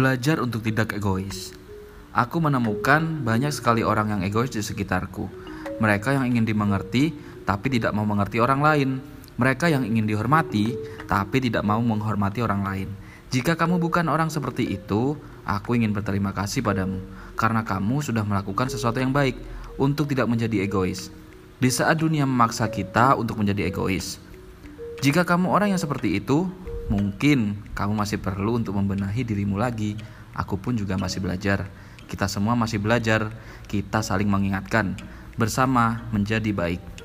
Belajar untuk tidak egois. Aku menemukan banyak sekali orang yang egois di sekitarku. Mereka yang ingin dimengerti, tapi tidak mau mengerti orang lain. Mereka yang ingin dihormati, tapi tidak mau menghormati orang lain. Jika kamu bukan orang seperti itu, aku ingin berterima kasih padamu karena kamu sudah melakukan sesuatu yang baik untuk tidak menjadi egois. Di saat dunia memaksa kita untuk menjadi egois, jika kamu orang yang seperti itu, Mungkin kamu masih perlu untuk membenahi dirimu lagi. Aku pun juga masih belajar. Kita semua masih belajar. Kita saling mengingatkan. Bersama menjadi baik.